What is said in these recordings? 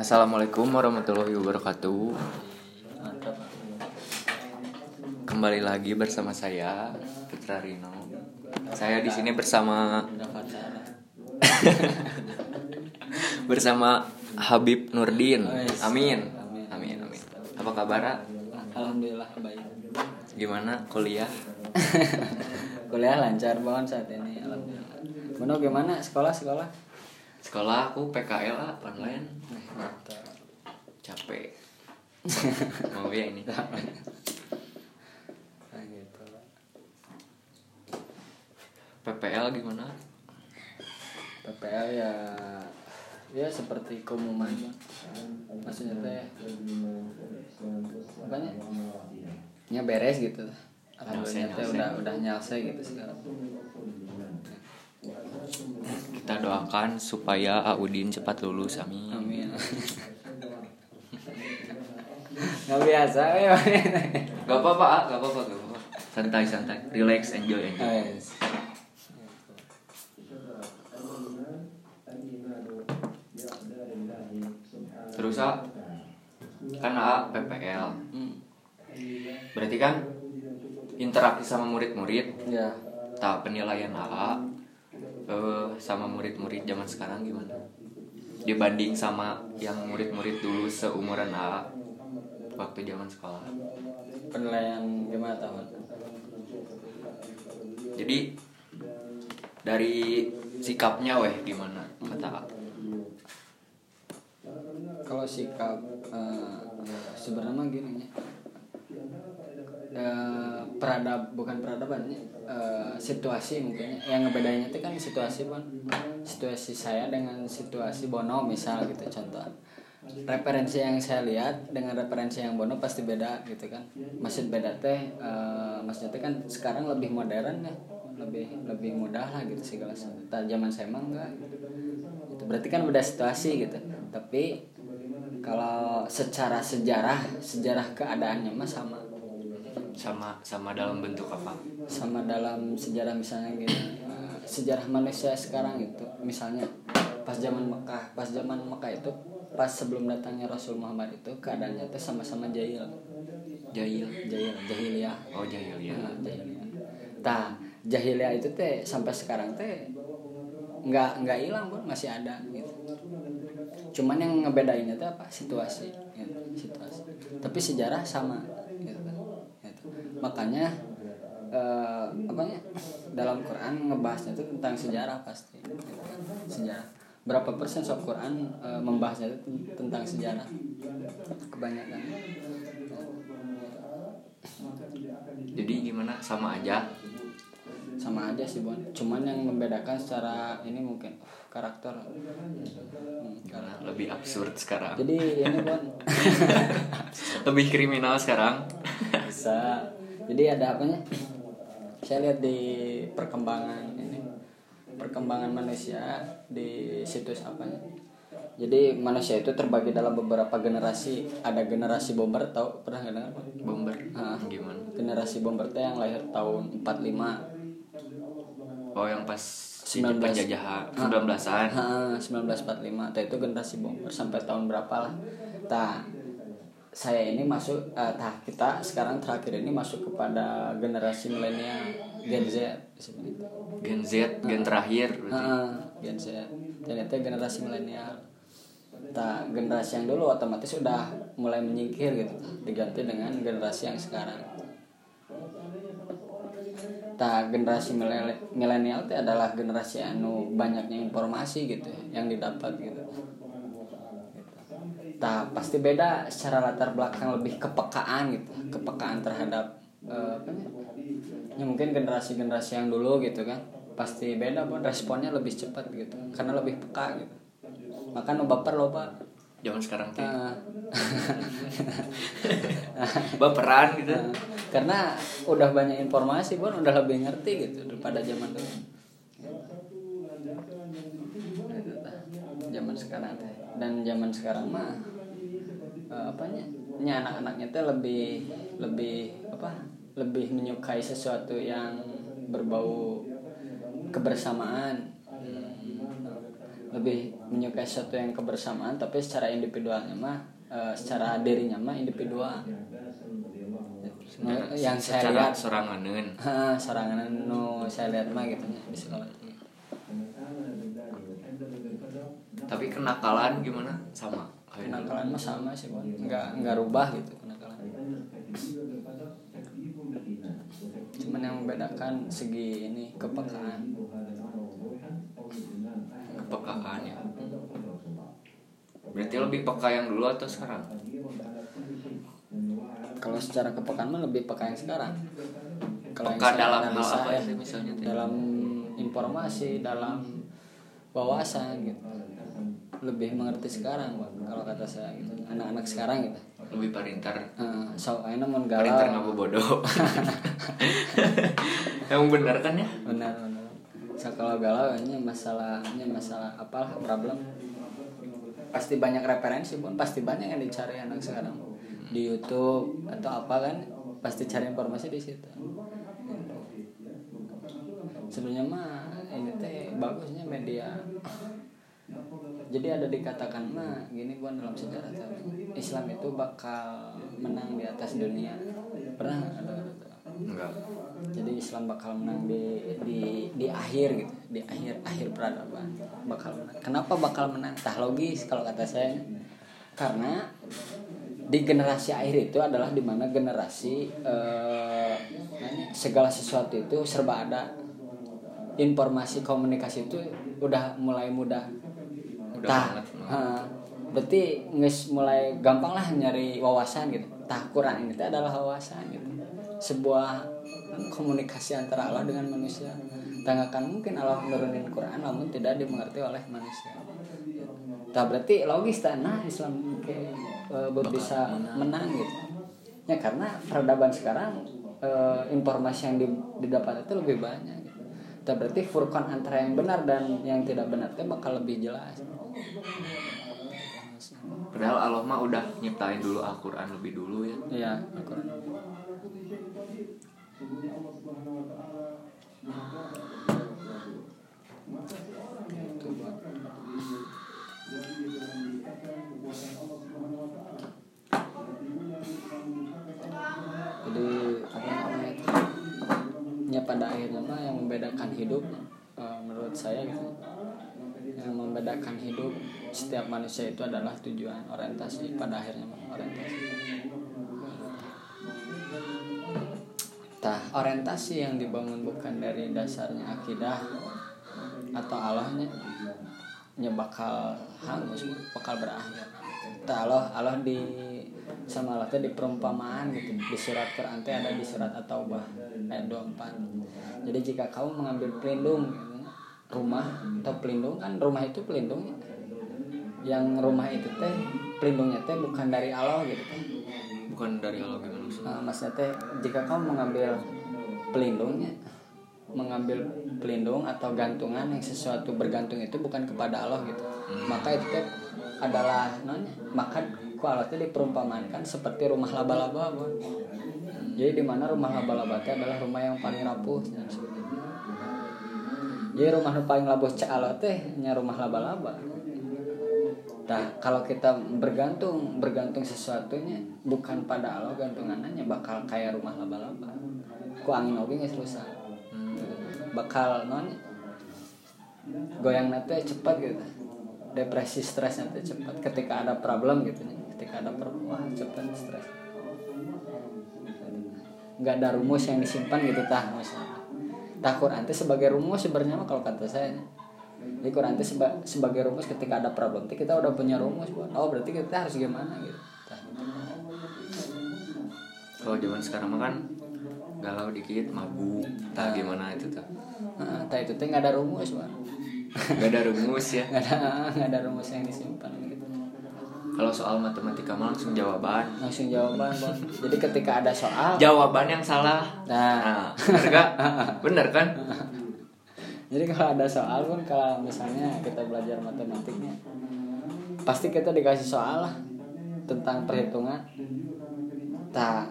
Assalamualaikum warahmatullahi wabarakatuh. Kembali lagi bersama saya Putra Rino. Saya di sini bersama bersama Habib Nurdin. Amin. Amin amin. Apa kabar? Alhamdulillah baik. Gimana kuliah? Kuliah lancar banget saat ini. Alhamdulillah. Bono gimana sekolah sekolah? Sekolah aku PKL ah, online. Eh, mantap. Capek. Mau ya ini. Nah, gitu. PPL gimana? PPL ya ya seperti keumuman Bang. maksudnya teh apanya nya beres gitu alhamdulillah teh udah udah nyalse gitu sekarang Kita doakan supaya Audin cepat lulus. Amin. amin nggak biasa ya Gak apa-apa, ah. gak apa-apa, gak apa-apa. Santai santai, relax, enjoy enjoy. Guys. Terus ah, kan A PPL. Hmm. Berarti kan interaksi sama murid-murid, ya tahap penilaian AA eh, sama murid-murid zaman sekarang gimana? Dibanding sama yang murid-murid dulu seumuran AA waktu zaman sekolah. penilaian gimana tahun Jadi dari sikapnya weh gimana kata A? kalau sikap eh, sebenarnya gini ya Eh, peradab bukan peradaban Eh, situasi mungkin. Ya. yang ngebedainnya itu kan situasi pun situasi saya dengan situasi Bono misal gitu contoh. Referensi yang saya lihat dengan referensi yang Bono pasti beda gitu kan. Maksud beda teh eh, maksudnya teh kan sekarang lebih modern ya. Lebih lebih mudah lah gitu segala sesuatu zaman saya mah enggak. Gitu. itu berarti kan beda situasi gitu. Tapi kalau secara sejarah sejarah keadaannya mah sama Sama sama dalam bentuk apa? sama dalam sejarah misalnya gini eh, sejarah manusia sekarang itu misalnya pas zaman Mekah pas zaman Mekah itu pas sebelum datangnya Rasul Muhammad itu keadaannya itu sama-sama jahil Jahil. jahil jahiliyah Oh jahil ya. Nah, jahiliyah nah jahiliyah itu teh sampai sekarang teh nggak nggak hilang pun masih ada gitu cuman yang ngebedainnya tuh apa situasi gitu, situasi tapi sejarah sama gitu, gitu. Makanya eh, apanya dalam Quran ngebahasnya itu tentang sejarah pasti sejarah berapa persen soal Quran eh, membahasnya itu tentang sejarah kebanyakan Jadi gimana? Sama aja. sama aja sih Bon cuman yang membedakan secara ini mungkin uh, karakter Hmm? Lebih absurd sekarang. jadi ini Bon Lebih kriminal sekarang. bisa jadi ada apanya saya lihat di perkembangan ini perkembangan manusia di situs apanya jadi manusia itu terbagi dalam beberapa generasi ada generasi bomber tahu pernah nggak dengar? Bomber. Ah. Gimana? generasi bomber teh yang lahir tahun 45 Oh yang pas 19. penjajahan 19-an. Ha, 1945 tah itu generasi bomber sampai tahun berapa lah tah saya ini masuk tah kita sekarang terakhir ini masuk kepada generasi milenial Gen Z. Gen Z, gen terakhir. berarti. Ha, Gen Z dan itu generasi milenial tak generasi yang dulu otomatis sudah mulai menyingkir gitu diganti dengan generasi yang sekarang tak generasi milenial itu adalah generasi anu banyaknya informasi gitu ya, yang didapat gitu tak pasti beda secara latar belakang lebih kepekaan gitu kepekaan terhadap eh, apa ya? ya mungkin generasi-generasi yang dulu gitu kan pasti beda pun responnya lebih cepat gitu karena lebih peka gitu. Maka nu baper loba Zaman sekarang tuh. Nah, baperan gitu. nah, karena udah banyak informasi pun udah lebih ngerti gitu daripada zaman dulu. Gitu, tah. zaman sekarang dan zaman sekarang mah eh, apanya? Nya anak-anaknya teh lebih lebih apa? Lebih menyukai sesuatu yang berbau kebersamaan. Lebih menyukai sesuatu yang kebersamaan tapi secara individualnya mah eh, secara dirinya mah individual. Secara- yang saya secara lihat soranganeun ha, sorangan nu saya lihat mah gitu di sekolah tapi kenakalan gimana? Sama. Kenakalan mah sama sih Bon. nggak nggak rubah gitu kenakalan. Cuman yang membedakan segi ini kepekaan. Kepekaan ya. Berarti lebih peka yang dulu atau sekarang? Kalau secara kepekaan mah lebih peka yang sekarang. Kalau yang peka saya dalam hal apa ya, sih misalnya dalam informasi dalam wawasan gitu lebih mengerti sekarang kalau kata saya gitu. Anak-anak sekarang gitu. Lebih parintar uh, so mun parintar galau ngaku bodoh. Yang benar kan ya? Benar benar so kalau galau ini masalahnya masalah apa problem. Pasti banyak referensi pun pasti banyak yang dicari anak sekarang. Di YouTube atau apa kan pasti cari informasi di situ. Sebenarnya mah ini teh bagusnya media jadi ada dikatakan mah gini bukan dalam sejarah teh, Islam itu bakal menang di atas dunia. Pernah ada enggak jadi Islam bakal menang di di di akhir gitu di akhir akhir peradaban bakal menang. Kenapa bakal menang? Tah logis kalau kata saya. Karena di generasi akhir itu adalah di mana generasi eh, segala sesuatu itu serba ada. Informasi komunikasi itu udah mulai mudah Udah tah. ha, berarti nges mulai gampang lah nyari wawasan gitu. Tah Quran ini adalah wawasan gitu. Sebuah komunikasi antara Allah dengan manusia. Tangakan mungkin Allah menurunin Quran namun tidak dimengerti oleh manusia. Tak berarti logis tanah Islam ke eh, bisa menang. gitu. Ya karena peradaban sekarang eh, informasi yang di- didapat itu lebih banyak. gitu. Tak berarti furqan antara yang benar dan yang tidak benar itu bakal lebih jelas padahal Allah mah udah nyiptain dulu Al-Quran lebih dulu ya Iya, Al-Quran. Membedakan hidup eh, menurut saya gitu. Yang membedakan hidup setiap manusia itu adalah tujuan orientasi pada akhirnya orientasi. Tah, orientasi yang dibangun bukan dari dasarnya akidah atau Allahnya nya bakal hangus bakal berakhir Tah Allah Allah di sama teh di perumpamaan gitu. Di surat Quran teh ada di surat At-Taubah ayat 24 jadi jika kamu mengambil pelindung gitu, rumah atau pelindung kan rumah itu pelindung. Yang rumah itu teh pelindungnya teh bukan dari Allah gitu teh. Bukan dari Allah gimana maksudnya. Nah, maksudnya teh jika kamu mengambil pelindungnya mengambil pelindung atau gantungan yang sesuatu bergantung itu bukan kepada Allah gitu. Maka itu teh adalah nanya maka ku Allah teh diperumpamakan seperti rumah laba-laba Bon. jadi di mana rumah laba-laba teh adalah rumah yang paling rapuh jadi rumah nu paling labuh cak Allah teh rumah laba-laba Nah, kalau kita bergantung, bergantung sesuatunya bukan pada Allah gantungannya bakal kayak rumah laba-laba. Ku angin oge geus rusak. Bakal non goyang nanti cepat gitu. Depresi stres nanti cepat ketika ada problem gitu nih. Ketika ada wah cepat stres. Nggak ada rumus yang disimpan gitu tah maksudnya. Tah Quran teh sebagai rumus sebenarnya mah kalau kata saya. Jadi Quran itu seba- sebagai rumus ketika ada problem tuh kita udah punya rumus buat oh berarti kita harus gimana gitu Tah, kalau zaman sekarang mah kan galau dikit mabuk tak gimana itu tuh Nah, tah itu teh nggak ada rumus buat gak ada rumus ya? Nggak ada nggak ada rumus yang disimpan. gitu kalau soal matematika mah langsung jawaban. Langsung jawaban buat jadi ketika ada soal jawaban yang salah. Nah. Nah bener gak bener kan? Jadi kalau ada soal pun kalau misalnya kita belajar matematiknya pasti kita dikasih soal lah tentang perhitungan. Nah,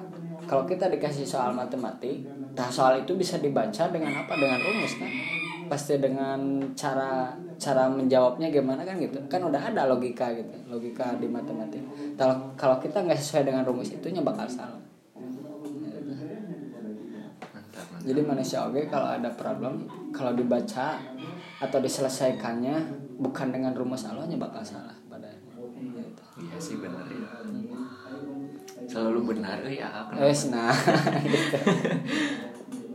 kalau kita dikasih soal matematik, nah soal itu bisa dibaca dengan apa? Dengan rumus kan? Pasti dengan cara cara menjawabnya gimana kan gitu kan udah ada logika gitu logika di matematika kalau kalau kita nggak sesuai dengan rumus itunya bakal salah mantap mantap jadi manusia oke kalau ada problem kalau dibaca atau diselesaikannya bukan dengan rumus Allahnya bakal salah pada gitu. iya sih benar ya selalu benar ya kenapa? Nah gitu.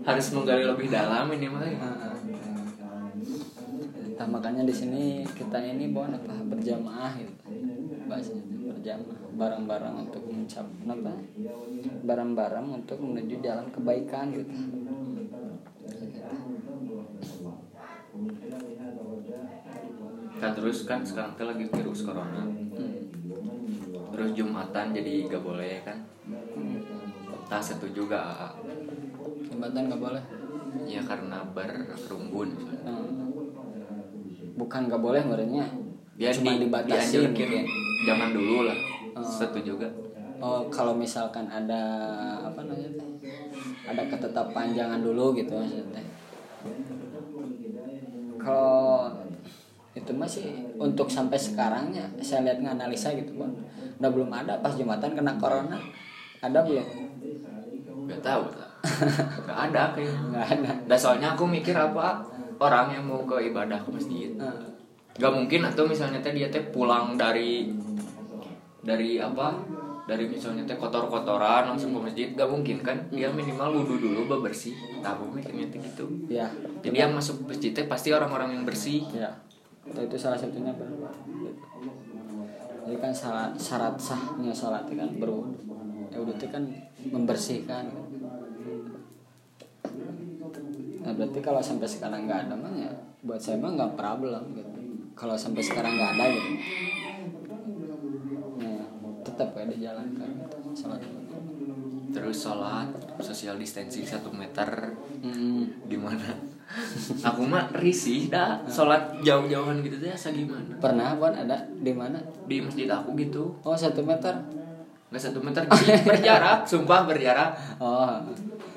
harus menggali lebih dalam ini mah ya. Nah, makanya di sini kita ini bon apa berjamaah gitu. Bahasanya berjamaah bareng-bareng untuk mencap apa? Bareng-bareng untuk menuju jalan kebaikan gitu. kan terus kan sekarang tuh lagi virus corona terus jumatan jadi gak boleh kan tak setuju gak Jembatan nggak boleh. ya karena berkerumbun Nah, bukan nggak boleh sebenarnya. dia Cuma di, dibatasi dianjurkan mungkin. zaman dulu lah setuju gak Oh, kalau misalkan ada apa namanya? Ada ketetapan jangan dulu gitu maksudnya. Kalau itu masih untuk sampai sekarangnya saya lihat nganalisa gitu kan. Udah belum ada pas Jumatan kena corona. Ada belum? gak tahu lah gak ada kayaknya Nggak ada. Dan soalnya aku mikir apa orang yang mau ke ibadah ke masjid Nah, gak mungkin atau misalnya teh dia teh pulang dari dari apa dari misalnya teh kotor-kotoran langsung ke masjid gak mungkin kan dia minimal wudhu dulu bebersih tahu mikirnya teh gitu ya. jadi dia masuk masjid teh pasti orang-orang yang bersih Ya. Itu salah satunya Pak. Jadi kan syarat syarat sahnya salat kan berwudu. Ya itu kan membersihkan. Nah, berarti kalau sampai sekarang nggak ada mah ya buat saya mah nggak problem gitu. Kalau sampai sekarang nggak ada gitu. Nah, tetap ya dijalankan gitu, salat. terus sholat social distancing satu meter Hmm. di mana aku mah risih dah sholat jauh-jauhan gitu teh asa gimana Pernah Bon ada di mana? di masjid aku gitu Oh satu meter. nggak satu meter berjarak sumpah berjarak Oh.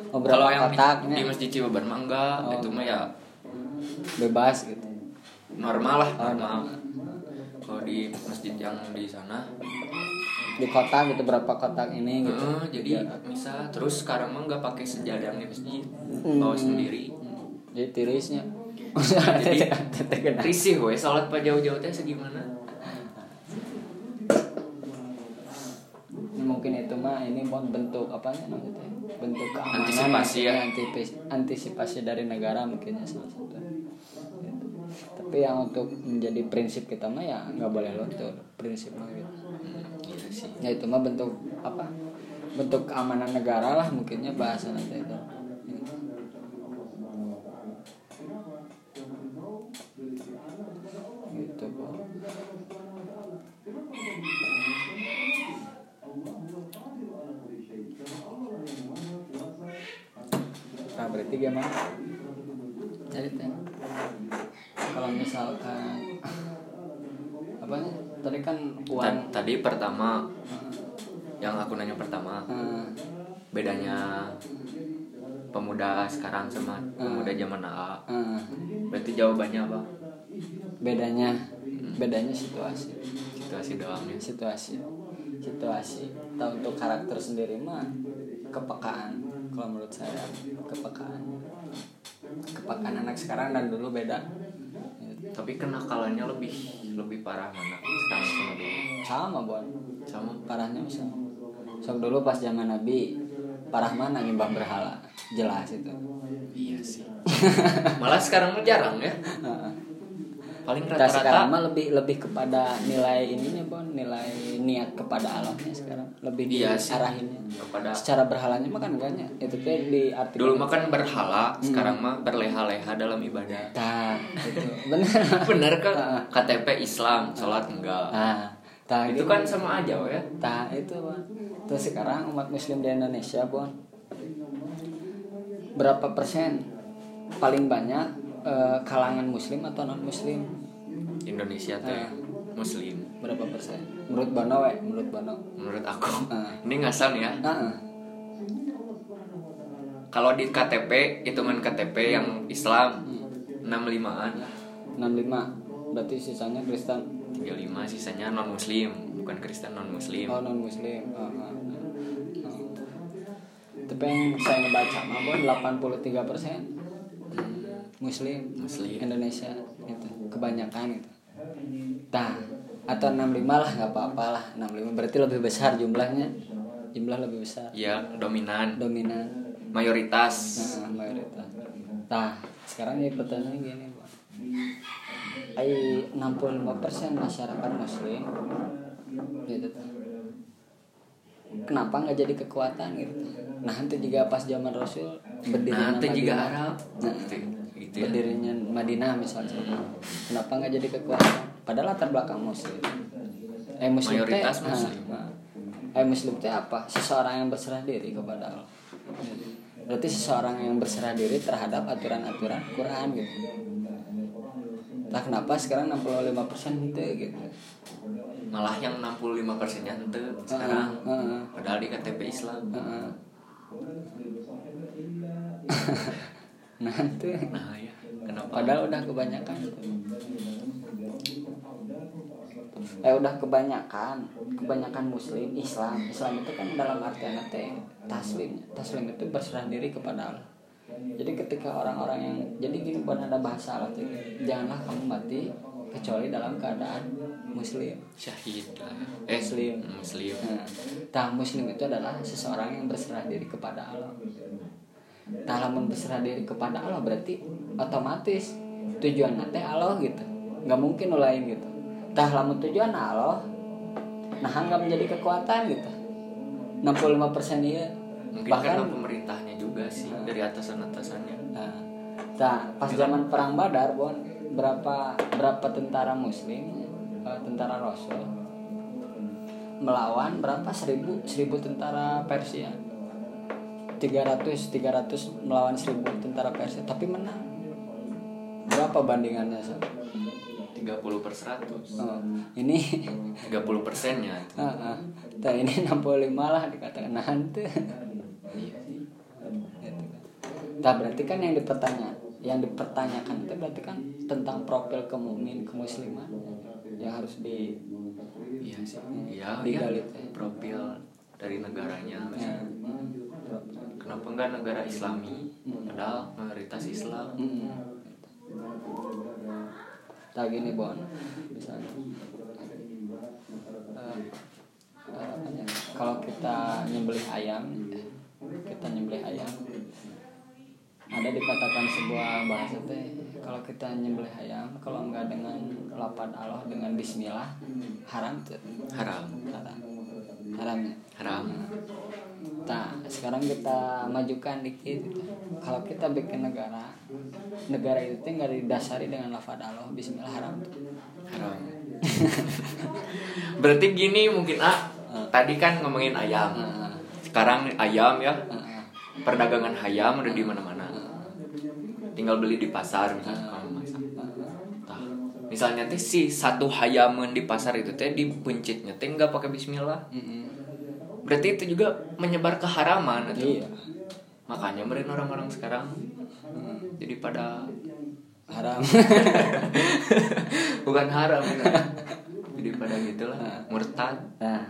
Oh, kalau yang di, kotaknya? di masjid Cibeber mah enggak Oh. itu mah ya bebas gitu. normal lah Oh, normal. kalau di masjid yang di sana. Di kotak gitu berapa kotak ini gitu? Jadi bisa. Terus sekarang mah nggak pakai sejadah di masjid. Hmm. bawa sendiri. Jadi tirisnya. Jadi- risih weh. Sholat pas jauh-jauh teh segimana mungkin itu mah ini bon bentuk apa namanya teh? bentuk keamanan Antisipasi ya. antisipasi, antisipasi dari negara mungkinnya salah satu Gitu. tapi yang untuk menjadi prinsip kita mah ya nggak boleh luntur prinsip mah gitu iya ya itu mah bentuk apa bentuk keamanan negara lah mungkinnya bahasa nanti itu gitu Bon. nah berarti gimana jadi teh kalau misalkan apa nih tadi kan uang Tan- tadi pertama yang aku nanya pertama Eh, bedanya pemuda sekarang sama pemuda zaman AA eh, berarti jawabannya apa? Bedanya bedanya situasi. Situasi doang ya? Situasi. Situasi. Tahu untuk karakter sendiri mah kepekaan. Kalau menurut saya kepekaan. Kepekaan anak sekarang dan dulu beda. Tapi kenakalannya lebih lebih parah mana? Sekarang sama dulu. Sama bon. Sama. Parahnya sama. Sok dulu pas zaman nabi parah mana nyembah berhala? Jelas itu. Iya sih. Malah sekarang mah jarang ya. Paling rata-rata mah lebih lebih kepada nilai ininya bon. Nilai niat kepada Allahnya sekarang. Lebih Iya diarahinnya kepada secara berhalanya mah kan enggaknya itu teh di artikel dulu mah kan berhala sekarang mah berleha-leha dalam ibadah. Tah, itu benar. bener kan? Ah. KTP Islam sholat enggak. Nah, tah itu kan sama aja ya? Tah itu Bon. Terus sekarang umat muslim di Indonesia, Bon. Berapa persen? Paling banyak eh, kalangan muslim atau non muslim? Indonesia teh Ah. muslim Berapa persen? Menurut Bono we, menurut Bono. menurut aku Ah. ini ngasal ya Heeh. kalau di KTP hitungan KTP yang Islam 65an 65. berarti sisanya Kristen 35 sisanya non muslim bukan Kristen non muslim oh non muslim oh, oh. tapi yang saya ngebaca mah Bon, 83 persen muslim Muslim. Indonesia itu kebanyakan itu nah atau 65 lah nggak apa-apa lah 65 berarti lebih besar jumlahnya jumlah lebih besar ya dominan dominan mayoritas nah, mayoritas nah sekarang ini pertanyaannya gini Bon. Ai 65% masyarakat muslim gitu. Kenapa nggak jadi kekuatan gitu? Nah nanti juga pas zaman Rasul berdirinya nanti juga. Arab Nah, gitu, gitu ya berdirinya Madinah misalnya. Kenapa nggak jadi kekuatan? Padahal latar belakang muslim. Eh muslim Mayoritas nah, muslim. nah. eh muslim teh apa? Seseorang yang berserah diri kepada Allah. Berarti seseorang yang berserah diri terhadap aturan-aturan Quran gitu. Nah kenapa sekarang 65% itu gitu? malah yang 65 persennya ente sekarang Heeh, heeh, padahal di KTP Islam heeh. nah itu. Nah ya kenapa? Padahal udah kebanyakan. Eh udah kebanyakan. Kebanyakan muslim Islam. Islam itu kan dalam artian teh taslim. Taslim itu berserah diri kepada Allah. Jadi ketika orang-orang yang jadi gini bukan ada bahasa Allah tuh janganlah kamu mati kecuali dalam keadaan muslim. Syahid lah. Eh Muslim. muslim. Nah, muslim itu adalah seseorang yang berserah diri kepada Allah. Tah lamun berserah diri kepada Allah berarti otomatis tujuan teh Allah gitu. Nggak mungkin lain gitu. Tah lamun tujuan Allah nah nggak menjadi kekuatan gitu. 65% iya mungkin bahkan karena pemerintahnya juga sih dari atasan-atasannya Nah, tah pas zaman perang Badar, Bon, berapa berapa tentara muslim, eh, tentara Rasul melawan berapa seribu seribu tentara Persia 300 300 melawan seribu tentara Persia tapi menang. Berapa bandingannya Sob? 30 per 100 Oh, ini 30 persennya. Ah. Tah, ini 65 lah dikatakan. Sih Nah, berarti kan yang dipertanya, yang dipertanyakan itu berarti kan tentang profil kemumin kemusliman yang harus di iya sih. Iya Digali iya. teh. profil dari negaranya. Ya, kenapa enggak negara Islami? Padahal mayoritas Islam. Hmm. Tak gini bon, misalnya. Apa ya, kalau kita nyembelih ayam, kita nyembelih ayam, ada dikatakan sebuah bahasa teh kalau kita nyembelih ayam kalau enggak dengan lapan Allah dengan Bismillah haram tuh haram. Haram. Haram. Haram. Nah, sekarang kita majukan dikit. Kalau kita bikin negara, negara itu nggak didasari dengan lafaz Allah, Bismillah haram. haram. Berarti gini mungkin ah tadi kan ngomongin ayam. Nah, sekarang ayam ya nah, perdagangan ayam udah di mana-mana. Tinggal beli di pasar misalnya misalnya teh si satu hayaman di pasar itu teh dipencitnya teh nggak pakai Bismillah. Mm-mm. Berarti itu juga menyebar keharaman itu Iya. makanya mereka orang-orang sekarang Mm. jadi pada haram. bukan haram ya. jadi pada gitulah murtad Nah,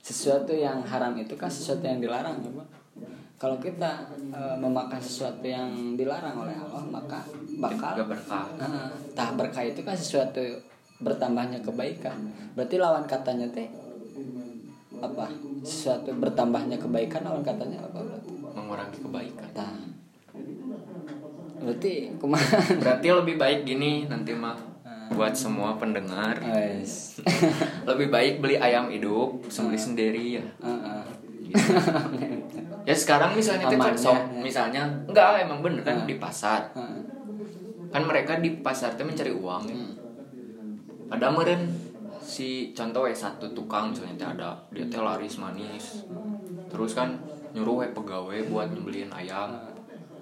sesuatu yang haram itu kan sesuatu yang dilarang, ya, Pak. Kalau kita eh, memakan sesuatu yang dilarang oleh Allah, maka bakal gak berkah Nah, tah berkah itu kan sesuatu bertambahnya kebaikan. Berarti lawan katanya teh apa? Sesuatu bertambahnya kebaikan lawan katanya apa berarti? mengurangi kebaikan Tah. Berarti kumaha? berarti lebih baik gini nanti mah buat semua pendengar Wes. lebih baik beli ayam hidup sembeli sendiri ya Heeh. ya sekarang misalnya teh Aman, sok ya, ya. misalnya enggak emang bener kan Ah. di pasar Heeh. kan mereka di pasar teh mencari uang ya. Hmm. ada meren si contoh ya satu tukang misalnya teh ada dia teh laris manis terus kan nyuruh we pegawai buat nyembeliin ayam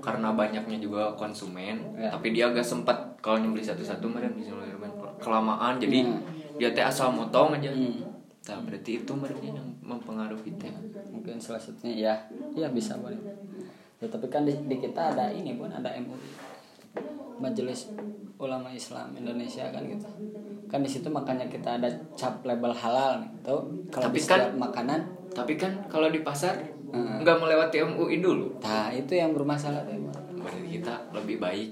karena banyaknya juga konsumen Ya. tapi dia gak sempat kalau nyembeli satu-satu meren bisa kelamaan jadi Hmm. dia teh asal motong aja Hmm. nah berarti itu merennya yang mempengaruhi teh Mungkin salah satunya ya, iya bisa boleh. Ya, tapi kan di, di kita ada ini pun ada MUI, Majelis ulama Islam Indonesia kan gitu kan di situ makanya kita ada cap label halal nih tuh kalau Tapi di kan- makanan Tapi kan kalau di pasar Heeh. nggak melewati MUI dulu. nah itu yang bermasalah tuh. Berarti kita lebih baik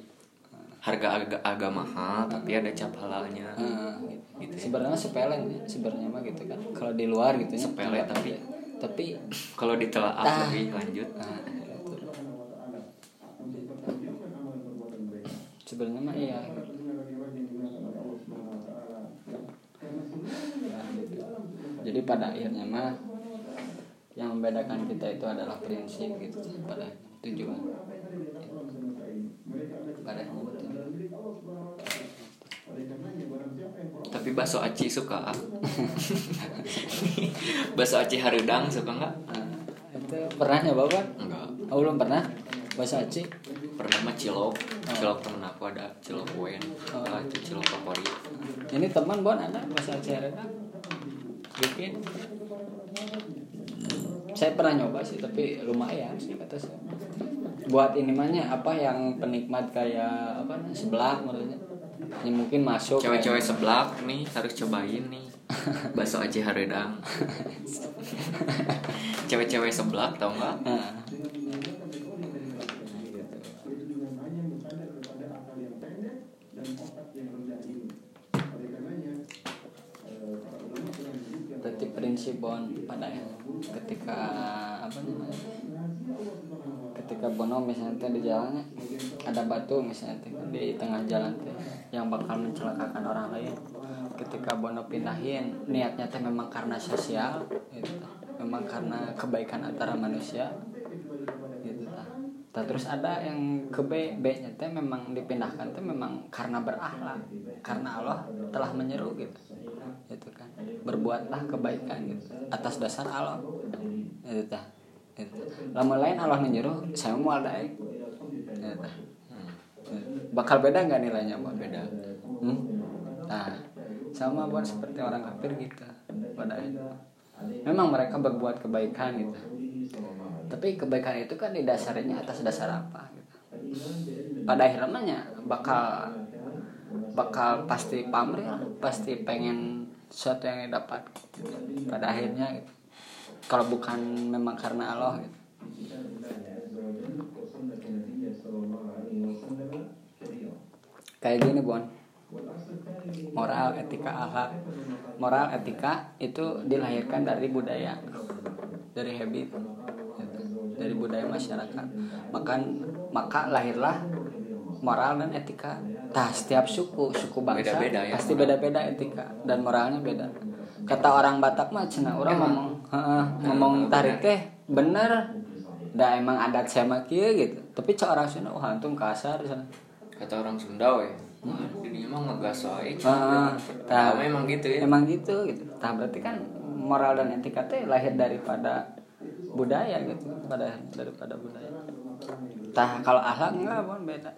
harga agak agak mahal tapi ada cap halalnya. Nah, Gitu ya. sebenarnya sepele nih, sebenarnya mah gitu kan kalau di luar gitu ya, Sepele, anggap tapi- tapi Kalau ditelaah Tah. lebih lanjut. nah, itu. sebenarnya mah iya Nah, gitu. Jadi pada akhirnya mah yang membedakan kita itu adalah prinsip gitu pada tujuan pada. Tapi bakso aci suka. bakso aci harudang suka nggak? Nah, itu pernah nyoba Pak? Enggak. Oh, belum pernah bahasa aci Pernah mah cilok. Cilok temen aku ada cilok wen. Oh. Ah, itu cilok favorit. ini teman bon ada bahasa aci redang bikin saya pernah nyoba sih tapi lumayan sih kata saya buat ini mahnya apa yang penikmat kayak apa namanya, sebelah menurutnya yang mungkin masuk Cewek-cewek seblak nih harus cobain nih. Bakso aci harudang. Cewek-cewek seblak tau nggak? Nah, berarti prinsip bon pada ketika apa namanya ketika Bono misalnya teh di jalannya ada batu misalnya teh di tengah jalan teh yang bakal mencelakakan orang lain. Ketika Bono pindahin niatnya teh memang karena sosial gitu. Memang karena kebaikan antara manusia terus ada yang ke B B nya teh memang dipindahkan teh memang karena berakhlak karena Allah telah menyeru gitu. Gitu kan. Berbuatlah kebaikan gitu atas dasar Allah. Gitu tah. Gitu. lama lain Allah menyuruh saya mau ada gitu tah. bakal beda nggak nilainya buat beda. Hmm? nah sama buat seperti orang kafir gitu pada akhirnya memang mereka berbuat kebaikan gitu tapi kebaikan itu kan didasarinya atas dasar apa gitu pada akhirnya bakal bakal pasti pamrih pasti pengen sesuatu yang didapat gitu. pada akhirnya gitu. kalau bukan memang karena Allah kayak gini bon moral etika akhlak moral etika itu dilahirkan dari budaya dari habit. Dari budaya masyarakat maka maka lahirlah moral dan etika tah setiap suku suku bangsa Beda-beda ya, pasti beda-beda etika dan moralnya beda kata orang Batak mah cina orang Emang? ngomong heeh, ngomong tarik teh bener dah emang adat saya kieu gitu tapi cak orang Sunda wah antum kasar sana Kata orang Sunda we. Ini emang ngegas wae. Nah, tah. memang gitu ya. emang gitu gitu tah berarti kan moral dan etika teh lahir daripada budaya gitu pada daripada budaya. Tah kalau akhlak enggak bon beda.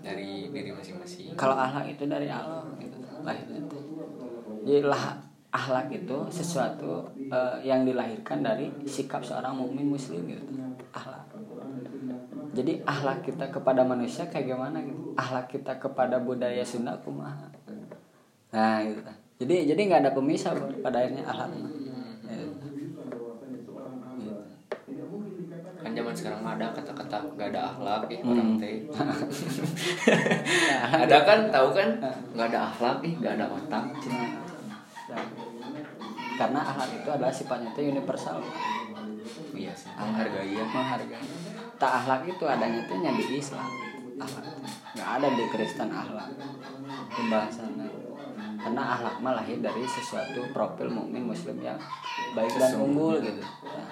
Dari diri masing-masing. kalau akhlak itu dari Allah gitu. Lahirnya tuh jadi lah akhlak itu sesuatu eh, yang dilahirkan dari sikap seorang mukmin muslim gitu. Akhlak. Jadi akhlak kita kepada manusia kayak gimana gitu? Akhlak kita kepada budaya Sunda kumaha? Nah gitu. Jadi jadi nggak ada pemisah pada akhirnya akhlak mah. Gitu. Gitu. Kan zaman sekarang mah ada kata-kata gak ada akhlak ih Hmm. orang teh. ada kan tahu kan? Gak ada akhlak ih gak ada otak. Karena akhlak itu adalah sifatnya itu universal Iya sih. Menghargai ya. menghargai tak akhlak itu adanya itu di Islam akhlak nggak ada di Kristen akhlak pembahasannya karena akhlak mah lahir dari sesuatu profil mukmin muslim yang baik dan unggul gitu nah,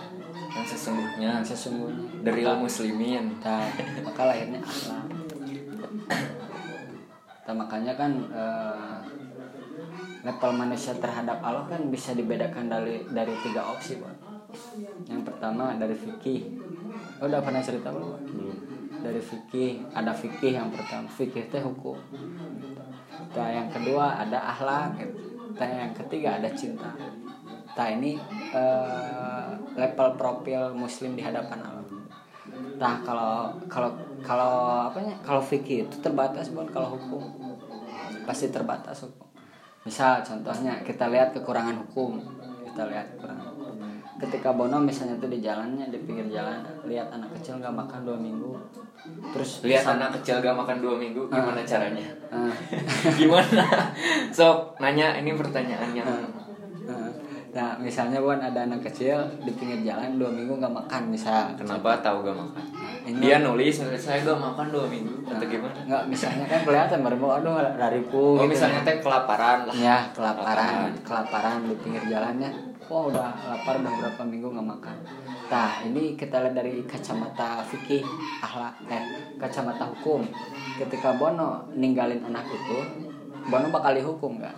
Yang sesungguhnya yang sesungguhnya dari Maka- muslimin. Nah, maka lahirnya akhlak. Nah, makanya kan eh, level manusia terhadap Allah kan bisa dibedakan dari dari tiga opsi, Bang. Yang pertama dari fikih. Oh, udah pernah cerita belum? Belum. Dari fikih, ada fikih yang pertama. Fikih teh hukum. Nah, yang kedua ada akhlak. Nah, yang ketiga ada cinta. Nah, ini eh, level profil muslim di hadapan Allah. Nah kalau kalau kalau apanya kalau fikih itu terbatas bukan kalau hukum pasti terbatas hukum misal contohnya kita lihat kekurangan hukum kita lihat kekurangan ketika Bono misalnya tuh di jalannya di pinggir jalan lihat anak kecil nggak makan dua minggu terus lihat anak kecil gak makan dua minggu gimana caranya? Ah, gimana? Sok nanya ini pertanyaan yang ah. nah misalnya Bon ada anak kecil di pinggir jalan dua minggu nggak makan misal. Kenapa tahu gak makan? Ini- dia nulis nulis saya gak makan dua minggu. Atau gimana? Nggak misalnya kan kelihatan baru aduh lariku oh gitu. misalnya teh kelaparan lah. Ya kelaparan. kelaparan di pinggir jalannya wah udah lapar udah berapa minggu nggak makan. Nah ini kita lihat dari kacamata fikih akhlak eh kacamata hukum. Ketika Bono ninggalin anak itu Bono bakal dihukum nggak?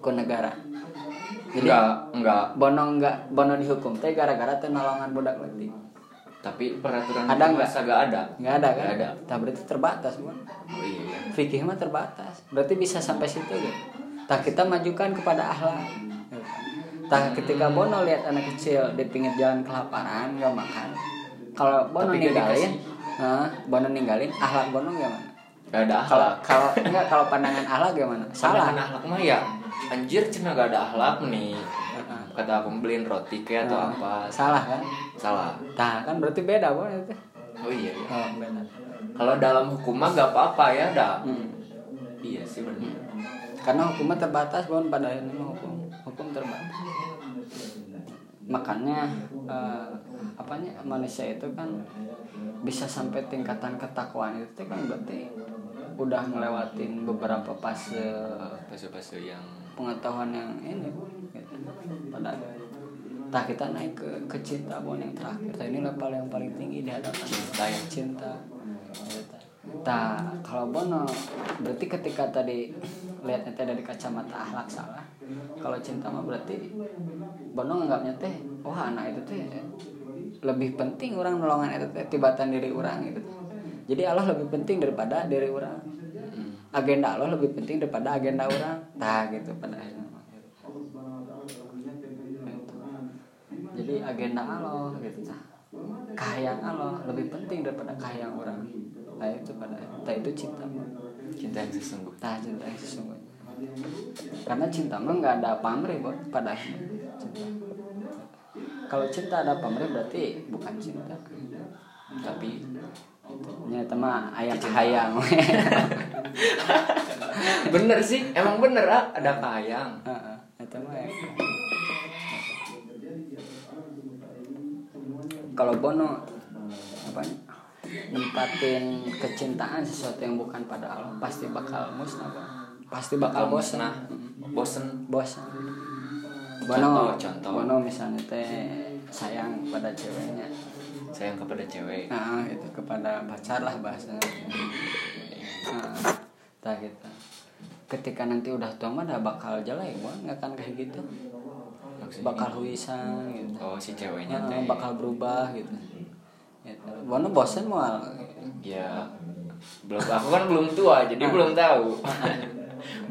Ke negara? Jadi enggak enggak Bono nggak Bono dihukum. Teh gara-gara teh nolongan budak lagi tapi peraturan Ada nggak? masa gak ada. Nggak ada kan? Nggak ada. Nah, berarti terbatas Bon. oh iya fikih mah terbatas. Berarti bisa sampai situ gitu tak kita majukan kepada akhlak tak ketika Bono lihat anak kecil di pinggir jalan kelaparan nggak makan. Kalau Bono Tapi ninggalin nah, Bono ninggalin akhlak Bono gimana? Gak ada akhlak kalau enggak kalau pandangan akhlak gimana? Salah. Pandangan akhlak mah ya anjir cina gak ada akhlak nih. Kata aku beliin roti kayak atau Nah, apa. Salah kan? Salah. Nah kan berarti beda Bon itu. Oh iya, iya. oh, beda kalau dalam hukum mah gak apa-apa ya dah Hmm. iya sih benar. Karena hukumnya terbatas Bon pada mah hukum hukum terbatas makanya eh, apanya manusia itu kan bisa sampai tingkatan ketakwaan itu kan berarti udah ngelewatin beberapa fase fase-fase yang pengetahuan yang ini gitu. pada tak kita naik ke ke cinta bon yang terakhir Tah, ini level yang paling tinggi di hadapan Cinta ya. cinta Gitu. Nah, kalau Bono berarti ketika tadi lihat itu dari kacamata akhlak salah. Kalau cinta mah berarti Bono nganggapnya teh, wah anak itu teh lebih penting orang nolongan itu teh tibatan diri orang gitu. Jadi Allah lebih penting daripada diri orang. Agenda Allah lebih penting daripada agenda orang. Nah, gitu pada akhirnya. Jadi agenda Allah gitu. Kahayang Allah lebih penting daripada kahayang orang. Nah itu pada nah itu cinta mah. cinta yang sesungguhnya Nah cinta yang sesungguhnya. Karena cinta mah nggak ada pamrih buat pada akhirnya. Cinta. Kalau cinta ada pamrih berarti bukan cinta. tapi Nyata mah ayam kahayang. bener sih emang bener ah ada Nyata mah ayam Kalau Bono apa nempatin kecintaan sesuatu yang bukan pada Allah pasti bakal musnah Bang. pasti bakal bosan nah bosen. Bosan Contoh, Bono contoh. Bono misalnya teh sayang pada ceweknya. Sayang kepada cewek. Nah itu kepada pacar lah bahasanya. Nah, tak gitu. Ketika nanti udah tua mah dah bakal jelek Bon nggak akan kayak gitu. Maksudnya bakal huisan gitu. Oh si ceweknya Nah, bakal berubah gitu gitu. Bono bosan mau ya belum aku kan belum tua jadi belum tahu.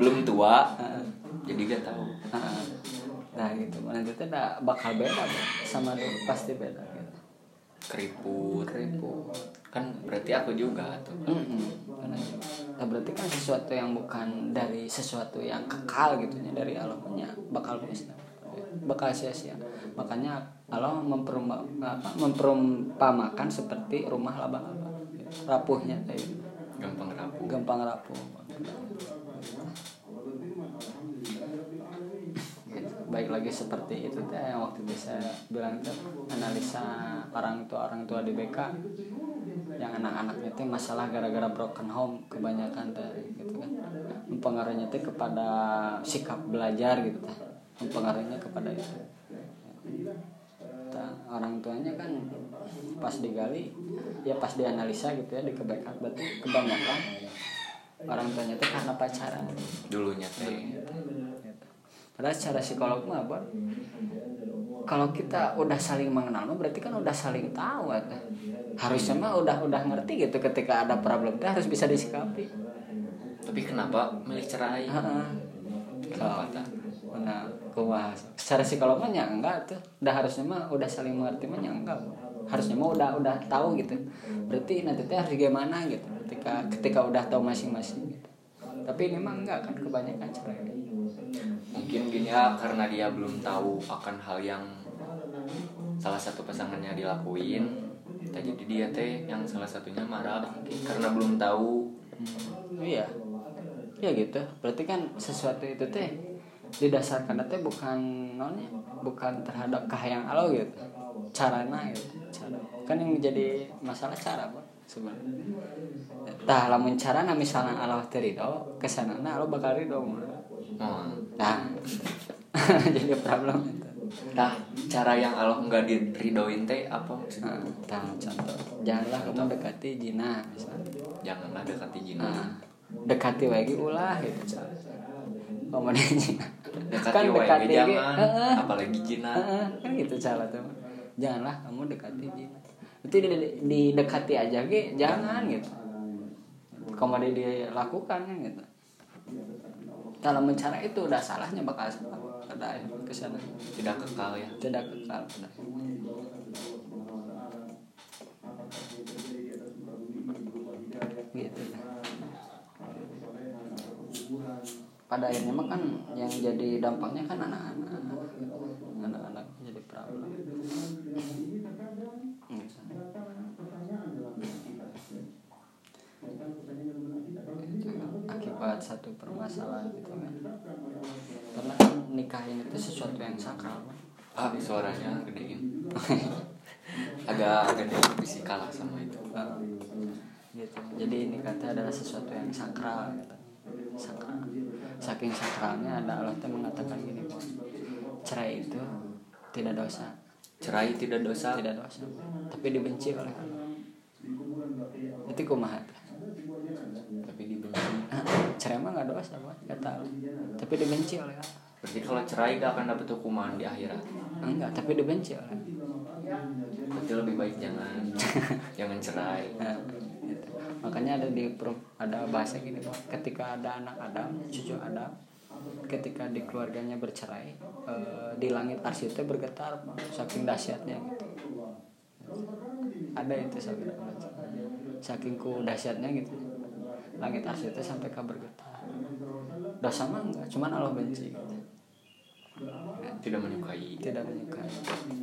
Belum tua jadi gak tahu. Nah gitu. Nanti tuh dah bakal beda sama dulu pasti beda gitu. Keriput. Ribu kan berarti aku juga tuh. Nah, berarti kan sesuatu yang bukan dari sesuatu yang kekal gitu ya dari Allah punya bakal musnah bakal sia-sia. Makanya Allah apa, memperumpamakan seperti rumah laba-laba rapuhnya kayak gampang rapuh. Gampang rapuh. Baik lagi seperti itu teh yang waktu itu saya bilang tuh analisa orang tua orang tua di BK yang anak-anaknya teh masalah gara-gara broken home kebanyakan teh gitu kan. Mempengaruhinya teh kepada sikap belajar gitu teh mempengaruhinya kepada itu Tah, orang tuanya kan pas digali ya pas dianalisa gitu ya di kebekan berarti kebanyakan orang tuanya teh karena pacaran dulunya teh. Padahal secara psikolog mah Bon, kalau kita udah saling mengenal berarti kan udah saling tahu kan. Harusnya mah udah udah ngerti gitu ketika ada problem itu harus bisa disikapi. tapi kenapa milih cerai kenapa tak Nah, kuah. Secara psikolog mah enggak tuh. Udah harusnya mah udah saling mengerti mah enggak. Harusnya mah udah udah tahu gitu. Berarti nanti teh harus gimana gitu. Ketika ketika udah tahu masing-masing gitu. tapi ini mah enggak kan kebanyakan cerai mungkin gini ya karena dia belum tahu akan hal yang salah satu pasangannya dilakuin jadi dia teh yang salah satunya marah mungkin karena belum tahu Hmm, iya ya gitu berarti kan sesuatu itu teh didasarkan teh bukan nonnya bukan terhadap kahayang Allah gitu. Carana gitu cara. Kan yang menjadi masalah cara pak sebenarnya. Tah lamun carana misalnya Allah terido kesanana Allah bakal ridho nah jadi problem itu. Nah cara yang Allah nggak diridoin teh apa Nah, tah contoh. Janganlah kamu dekati jina misalnya. Janganlah dekati jina. Nah, dekati lagi ulah gitu kemudian jina dekati wae ge, jangan heeh. apalagi jina Heeh, kan gitu cara tuh. Janganlah kamu dekati jina itu di, di, dekati aja ge jangan gitu. Kemudian dilakukan kan gitu. Kalau mencara itu udah salahnya bakal salah ke sana. Tidak kekal ya. Tidak kekal pada gitu pada akhirnya mah kan yang jadi dampaknya kan anak-anak. Anak-anak jadi problem. Itu akibat satu permasalahan gitu kan. Karena kan nikah ini tuh sesuatu yang sakral Bang. ah suaranya gedein agak agak nih bisa kalah sama itu. Uh, gitu. Jadi nikah itu adalah sesuatu yang sakral gitu. sakral saking sakralnya ada Allah tuh mengatakan gini cerai itu tidak dosa. Cerai tidak dosa. Tidak dosa. Tapi dibenci oleh Allah. Itu kumaha? Tapi dibenci. Cerai mah nggak dosa Bang, kata Allah tapi dibenci oleh Allah. Berarti kalau cerai gak akan dapat hukuman di akhirat? Enggak tapi dibenci oleh Allah. Berarti lebih baik jangan. Jangan cerai. Nah. Makanya ada di ada bahasa gini ketika ada anak Adam cucu Adam ketika di keluarganya bercerai eh, di langit arsy itu bergetar saking dahsyatnya. Gitu ada itu saking saking ku dahsyatnya gitu. Langit arsy itu sampai ke bergetar. Dosa mah enggak? Cuman Allah benci gitu. tidak menyukai. Tidak menyukai.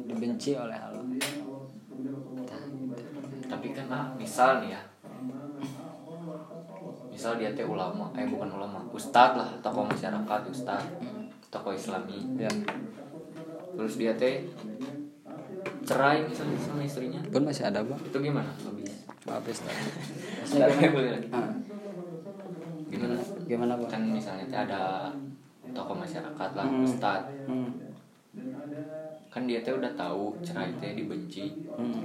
Dibenci oleh Allah. Nah, gitu. tapi kan ah, misal nih ya misal dia teh ulama eh bukan ulama ustad lah tokoh masyarakat ustad tokoh islami. Ya. Terus dia teh cerai misalnya sama istrinya. Pun masih ada bang itu gimana? Habis. Lagi. Ah, gimana? Gimana bang kan misalnya teh ada tokoh masyarakat lah Hmm. ustad. Hmm. kan dia teh udah tahu cerai teh dibenci. Hmm.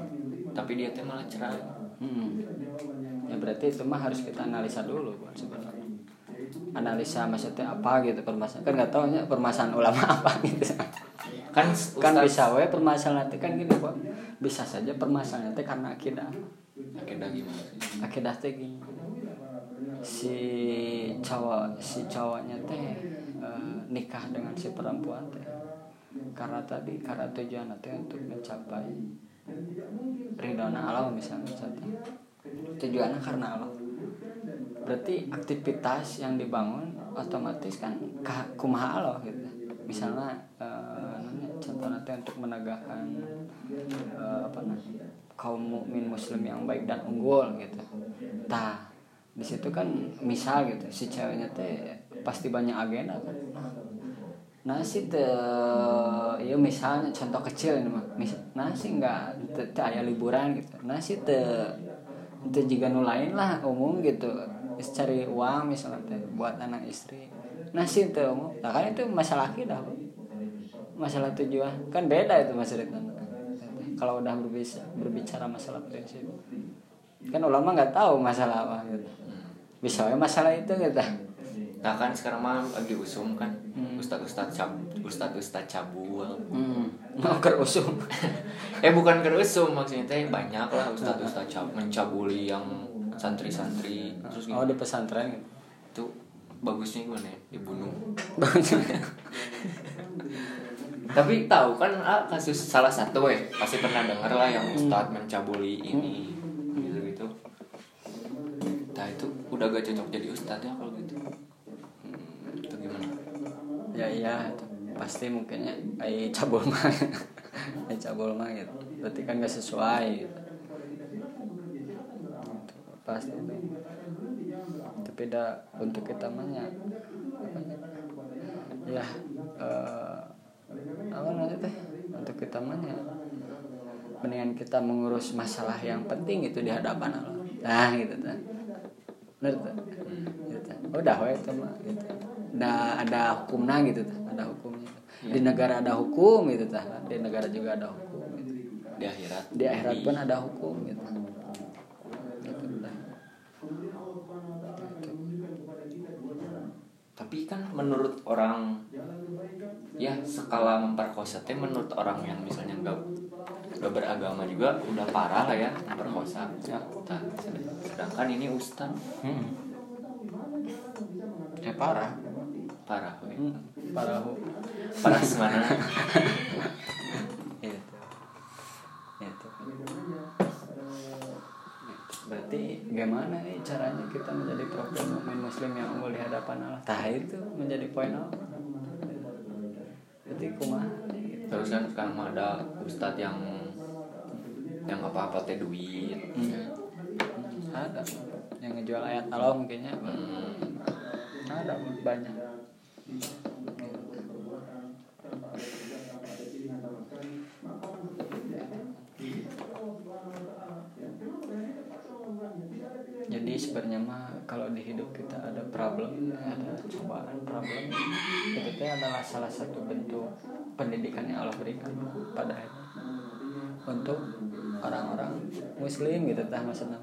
tapi dia teh malah cerai. Hmm. Ya berarti itu mah harus kita analisa dulu sebenarnya. Analisa maksudnya apa gitu permasalahan kan nggak tahu ya permasalahan ulama apa gitu. Kan kan ustad bisa we permasalahan itu kan gini bang bisa saja permasalahan itu karena akidah. Akhirnya gimana sih? Akidah teh gini. Si cowok si cowoknya teh eh, nikah dengan si perempuan teh. Karena tadi karena tujuan teh untuk mencapai ridhona Allah misalnya contoh tujuannya karena Allah. Berarti aktivitas yang dibangun otomatis kan ka- kumaha Allah gitu. Misalnya eh, namanya contohnya teh untuk menegakkan eh, apa namanya kaum mukmin muslim yang baik dan unggul gitu. Tah di situ kan misal gitu. Si ceweknya teh pasti banyak agenda kan. Nah sih teh ya misalnya contoh kecil ini mah nah sih nggak teu teu aya liburan gitu. Nah sih teh teu juga nu lain lah umum gitu. Cari uang misalnya teh buat anak istri. Nah sih teh umum. Nah kan itu masalah kita masalah tujuan. Kan beda itu mas Ridwan kalau udah berbicara, berbicara masalah prinsip. Kan ulama nggak tahu masalah apa gitu. Bisa masalah itu gitu. Nah kan sekarang mah lagi usum kan. Hmm. Ustadz Ustadz cab Ustadz Ustadz cabul. Hmm. Mau kerusum. Eh bukan kerusum maksudnya teh banyak lah Ustadz Ustadz cab mencabuli yang santri-santri Terus oh gimana? di pesantren gitu? Itu bagusnya gimana ya? Dibunuh Tapi tahu kan ah, kasus salah satu eh Pasti pernah dengar lah yang Ustadz mencabuli ini Gitu-gitu. Nah itu udah gak cocok jadi Ustadz ya kalau gitu. Ya iya itu. Pasti mungkinnya ai cabul mah. Ai cabul mah gitu. Berarti kan gak sesuai gitu. pasti itu tapi dah untuk kita mah ya. Eh, apa namanya teh? Untuk kita mah ya. Mendingan kita mengurus masalah yang penting itu di hadapan Allah. Nah gitu kan bener tuh gitu. udah we itu mah gitu. Ada ada hukumnya gitu hukumnya di negara ada hukum gitu tuh di negara juga ada hukum gitu. di akhirat. Di akhirat pun ada hukum gitu. Gitu tapi kan menurut orang ya skala memperkosa teh menurut orang yang misalnya nggak nggak beragama juga udah parah lah ya memperkosa. Ya. Nah, sedangkan ini ustaz. Hmm. ya parah. parah we. Hmm. parah parah semana itu. Itu. Berarti gimana nih caranya kita menjadi profil mukmin muslim yang unggul di hadapan Allah? Tah itu. Menjadi poin apa? Berarti kumaha gitu. terus kan sekarang ada ustadz yang yang apa apa teh duit. Hmm. ada. Yang ngejual ayat Allah mungkinnya. Hmm, ada banyak jadi sebenarnya mah kalau di hidup kita ada problem ada cobaan problem. Itu teh adalah salah satu bentuk pendidikan yang Allah berikan pada kita untuk orang-orang muslim gitu tah maksudnya.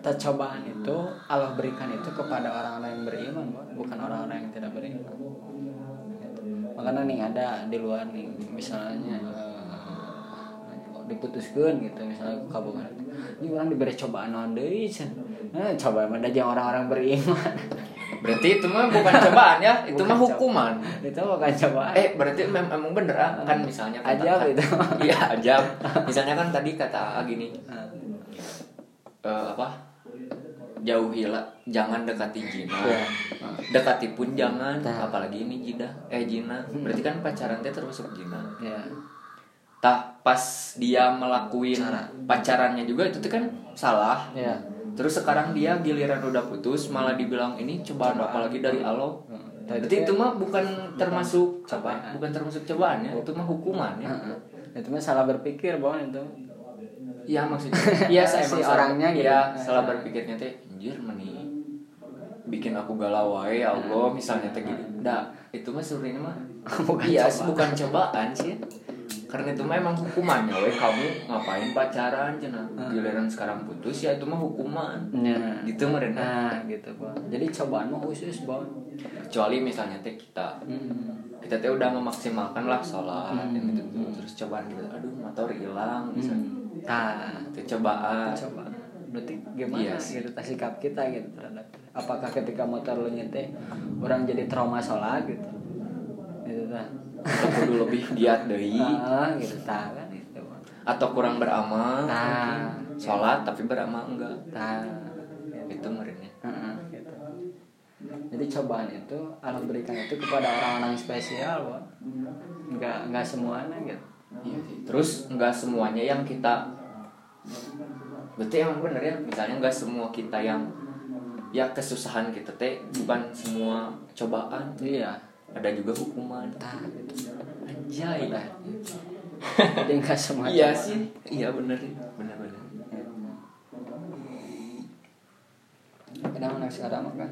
Kita cobaan itu Allah berikan itu kepada orang-orang yang beriman bukan orang-orang yang tidak beriman. Gitu. makanya nih ada di luar nih misalnya eh, diputuskan gitu misalnya kabungan ini orang diberi cobaan non deui nah, cobaan mah aja orang-orang beriman. Berarti itu mah bukan cobaan ya itu Bukan mah hukuman. Itu bukan cobaan. Eh berarti mem- emang bener ah? Kan misalnya kata- Ajab itu. iya ajab. Misalnya kan tadi kata gini. Eh, apa? Jauhilah jangan dekati jina. Iya. dekati pun jangan apalagi ini jina. Eh jina. Berarti kan pacaran teh termasuk jina. Ya tah pas dia melakuin Cara. pacarannya juga itu tuh kan salah. Ya terus sekarang dia giliran udah putus malah dibilang ini cobaan Cobaan. apalagi dari Allah Hmm. berarti itu mah bukan termasuk cobaan. apa? Bukan termasuk cobaan ya? Itu mah hukuman ya? Heeh. itu mah salah berpikir bahwa itu. Iya maksudnya. Iya Si emang salah- orangnya gitu. Iya salah berpikirnya teh Anjir meni Bikin aku galau wae ya Allah misalnya teh gini Nah. Itu mah sebenarnya mah Bukan Iya bukan cobaan sih karena itu mah emang hukumannya we kamu ngapain pacaran cina? Giliran sekarang putus ya itu mah hukuman. Ya. Gitu meren nah gitu bang jadi cobaan mah khusus bang. Kecuali misalnya teh kita Hmm. kita teh udah memaksimalkan lah sholat Hmm. dan gitu. Terus cobaan gitu aduh motor hilang misalnya. Nah itu cobaan. Coba berarti gimana Iya sih. gitu sikap kita gitu terhadap apakah ketika motor lu nyete orang jadi trauma sholat gitu? Gitu kita kudu lebih giat deui ah gitu tah kan itu atau kurang beramal Nah. sholat tapi beramal enggak tah itu merenya Heeh, gitu. Jadi cobaan itu Allah berikan itu kepada orang-orang spesial, Bang. Enggak enggak semuanya gitu. Iya terus enggak semuanya yang kita berarti emang bener ya misalnya enggak semua kita yang ya kesusahan kita teh bukan semua cobaan Iya. Ada juga hukuman. Tah gitu. anjay. Udah. Jadi enggak semua iya cobaan. sih. Iya bener. Bener bener. Kadang anak sekarang mah kan